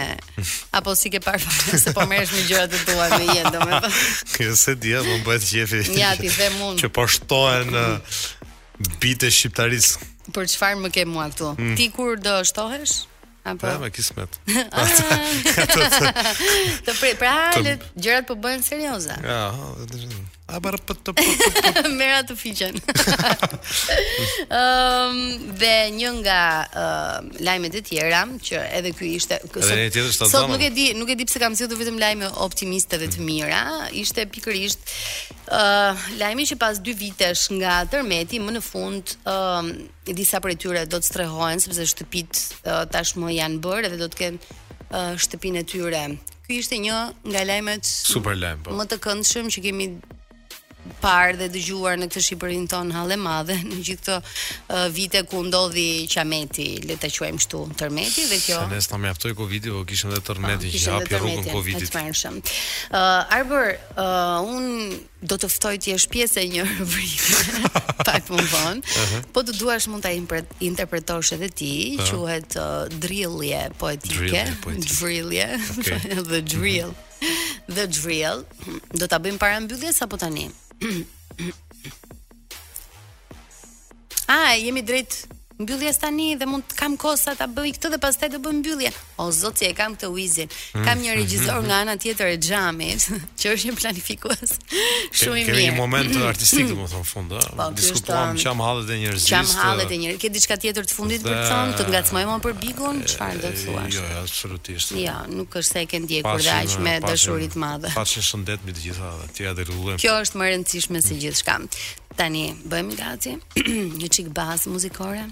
Speaker 3: apo s'i ke parë fare se po merresh me gjërat e tua në jetë, domethënë.
Speaker 4: Këtë s'e dija më bëhet qefi.
Speaker 3: Ja t'i them unë.
Speaker 4: Që po shtohen në bitë shqiptarisë.
Speaker 3: Për çfarë më ke mua këtu? Hmm. Ti kur do shtohesh? Apo.
Speaker 4: Ja, me kismet.
Speaker 3: Ah. Pra
Speaker 4: pra,
Speaker 3: pra, gjërat po bëhen serioze.
Speaker 4: Ja,
Speaker 3: Mera të fiqen. Ëm dhe një nga lajmet e tjera që edhe ky ishte sot nuk e di, nuk e di pse kam zgjedhur vetëm lajme optimiste dhe të mira, ishte pikërisht ë lajmi që pas dy vitesh nga tërmeti më në fund ë disa prej tyre do të strehohen sepse shtëpitë tashmë janë bërë dhe do të kenë shtëpinë e tyre Ky ishte një nga lajmet
Speaker 4: Super lajm, po.
Speaker 3: më të këndshëm që kemi parë dhe dëgjuar në këtë Shqipërinë tonë hallemadhe në gjithë këto uh, vite ku ndodhi qameti, le ta quajmë kështu, tërmeti dhe kjo.
Speaker 4: Se ne s'na mjaftoi Covidi, po kishim edhe tërmetin që
Speaker 3: Kishim
Speaker 4: dhe
Speaker 3: hapi
Speaker 4: rrugën
Speaker 3: tërmetin e Covidit. tmerrshëm. Ë Arbër, ë unë Do të ftoj të jesh pjesë e një rubrike pak më vonë. Uh -huh. Po të duash mund ta interpretosh edhe ti, uh -huh. quhet uh, drillje poetike,
Speaker 4: drillje poetike.
Speaker 3: Drillje,
Speaker 4: okay.
Speaker 3: the drill. Uh mhm. -huh. The drill. Do ta bëjmë para mbylljes apo tani? A, jemi drejt mbylljes tani dhe mund të kam kohë sa ta bëj këtë dhe pastaj do bëj mbylljen. O zot, si e kam këtë Luizin. Mm. Kam një regjisor nga ana tjetër e xhamit, që është një planifikues. Shumë i mirë.
Speaker 4: Kemi një moment artistik domethënë fund, ëh.
Speaker 3: Po,
Speaker 4: Diskutuam, qamë hallet e njerëzisë.
Speaker 3: Qamë hallet e njerëzisë. Ke diçka tjetër të fundit për të thënë, të ngacmoj më për Bigun, çfarë do të thuash?
Speaker 4: Jo, jo, absolutisht.
Speaker 3: Jo, nuk është se e ke ndjekur dhe aq me dashuri të madhe.
Speaker 4: Paçi shëndet mbi të gjitha, ti atë rrugën.
Speaker 3: Kjo është më e rëndësishme se gjithçka. Tani bëhemi gati një çik bazë muzikore.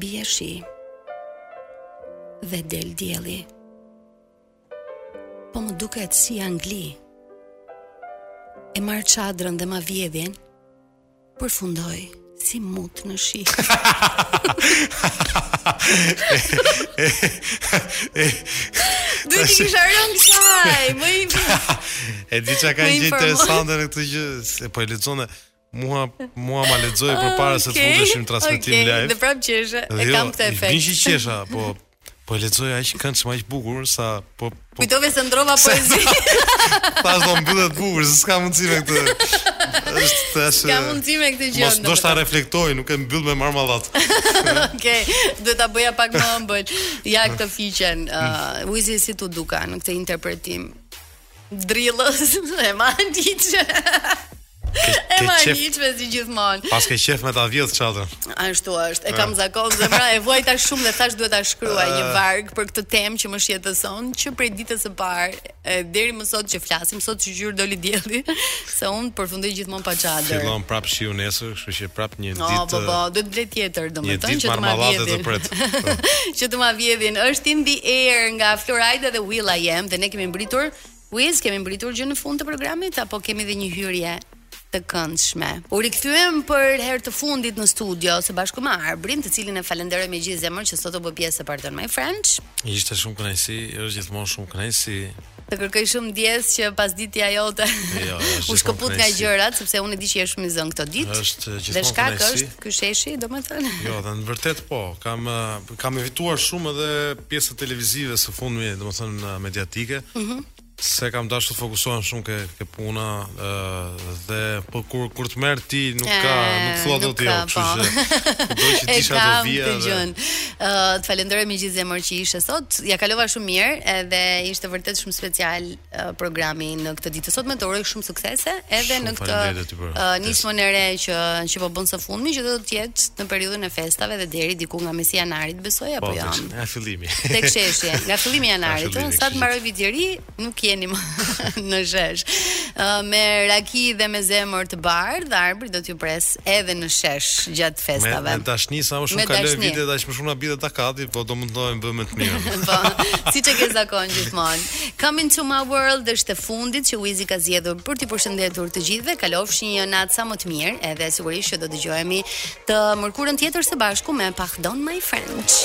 Speaker 3: Bie shi dhe del dielli. Po më duket si Angli. E marr çadrën dhe ma vjedhin. Përfundoi si mut në shi. Do të kisha rënë çaj, më i
Speaker 4: E di që ka një gjë interesante në këtë gjë, se po e lexon mua mua ma lexoi përpara se të futeshim në transmetim
Speaker 3: okay,
Speaker 4: live.
Speaker 3: Dhe prap qesha, e
Speaker 4: jo,
Speaker 3: kam këtë efekt.
Speaker 4: Ishte qesha, po Po e lexoj aq këndshëm, aq bukur sa po po
Speaker 3: Kujtove se ndrova poezi.
Speaker 4: Tash do mbyllet bukur, se s'ka mundësi me këtë. Është tash.
Speaker 3: Ka mundësi me këtë gjë.
Speaker 4: Mos do të reflektojë, nuk e mbyll me marmalatë.
Speaker 3: Okej, duhet ta bëja pak më ëmbël. Ja këtë fiqen. Uh, Wizi si t'u duka në këtë interpretim? Drillës, e ma ndiqë. e
Speaker 4: ma
Speaker 3: ndiqë me si gjithmonë.
Speaker 4: Pas ke qejf me ta vjedh çadrën.
Speaker 3: Ashtu është, e kam eh. zakon zemra, e vuajta shumë dhe thash duhet ta shkruaj një eh. varg për këtë temë që më shqetëson, që prej ditës e parë, deri më sot që flasim, sot shyqyr doli dielli, Se unë përfundoj gjithmonë pa çadër.
Speaker 4: Fillon prap shiu nesër, kështu që prap një ditë.
Speaker 3: Oh, po po, do të blej
Speaker 4: tjetër,
Speaker 3: domethënë që të ma vjedhin.
Speaker 4: Po.
Speaker 3: Që të ma vjedhin. Është in the air nga Flo Rida dhe Will I Am dhe ne kemi mbritur Wiz, kemi mbritur gati në fund të programit apo kemi dhe një hyrje të këndshme. U rikthyem për herë të fundit në studio së bashku me Arbrin, të cilin e falenderoj me gjithë zemër që sot u bë pjesë e Pardon My French.
Speaker 4: Ishte shumë kënaqësi, është gjithmonë shumë kënaqësi.
Speaker 3: Të kërkoj shumë ndjesë që pasditja jote
Speaker 4: jo, jo,
Speaker 3: u shkëput nga gjërat, sepse unë e di që je shumë i zënë këto ditë.
Speaker 4: Është gjithmonë
Speaker 3: Dhe
Speaker 4: shkak
Speaker 3: është ky sheshi, domethënë?
Speaker 4: Jo, dhe në vërtet po, kam kam evituar shumë edhe pjesën televizive së fundmi, domethënë mediatike.
Speaker 3: Mhm.
Speaker 4: Se kam dashur të fokusohem shumë ke ke puna, ë Dhe po kur kur të merr ti nuk ka,
Speaker 3: eh,
Speaker 4: nuk thua dot jo, kështu
Speaker 3: po.
Speaker 4: që
Speaker 3: doja
Speaker 4: s'doja do vija.
Speaker 3: Ë, eh, të falenderoj me gjithë zemër që ishe sot. Ia kalova shumë mirë edhe ishte vërtet shumë special eh, programi në këtë ditë sot dhe të uroj shumë suksese edhe në këtë nismën e re që që po bën së fundmi që do të jetë në periudhën e festave dhe deri diku nga mesi i janarit besoj apo
Speaker 4: po,
Speaker 3: jo.
Speaker 4: Nga fillimi.
Speaker 3: Tek sheshi, nga fillimi i janarit, sa të mbarojë Viti i Ri, nuk jeni më në shesh. Uh, me raki dhe me zemër të bardhë, Arbri do t'ju presë edhe në shesh gjatë festave.
Speaker 4: Me, me dashni sa më shumë
Speaker 3: kalojnë
Speaker 4: vitet, aq më shumë na bie takati, po do mundohemi bëjmë më të mirën.
Speaker 3: po, siç e ke zakon gjithmonë. Coming to my world është e fundit që Wizi ka zgjedhur për t'ju përshëndetur të gjithëve. Kalofshi një natë sa më të mirë, edhe sigurisht që do dëgjohemi të mërkurën tjetër së bashku me Pardon My French.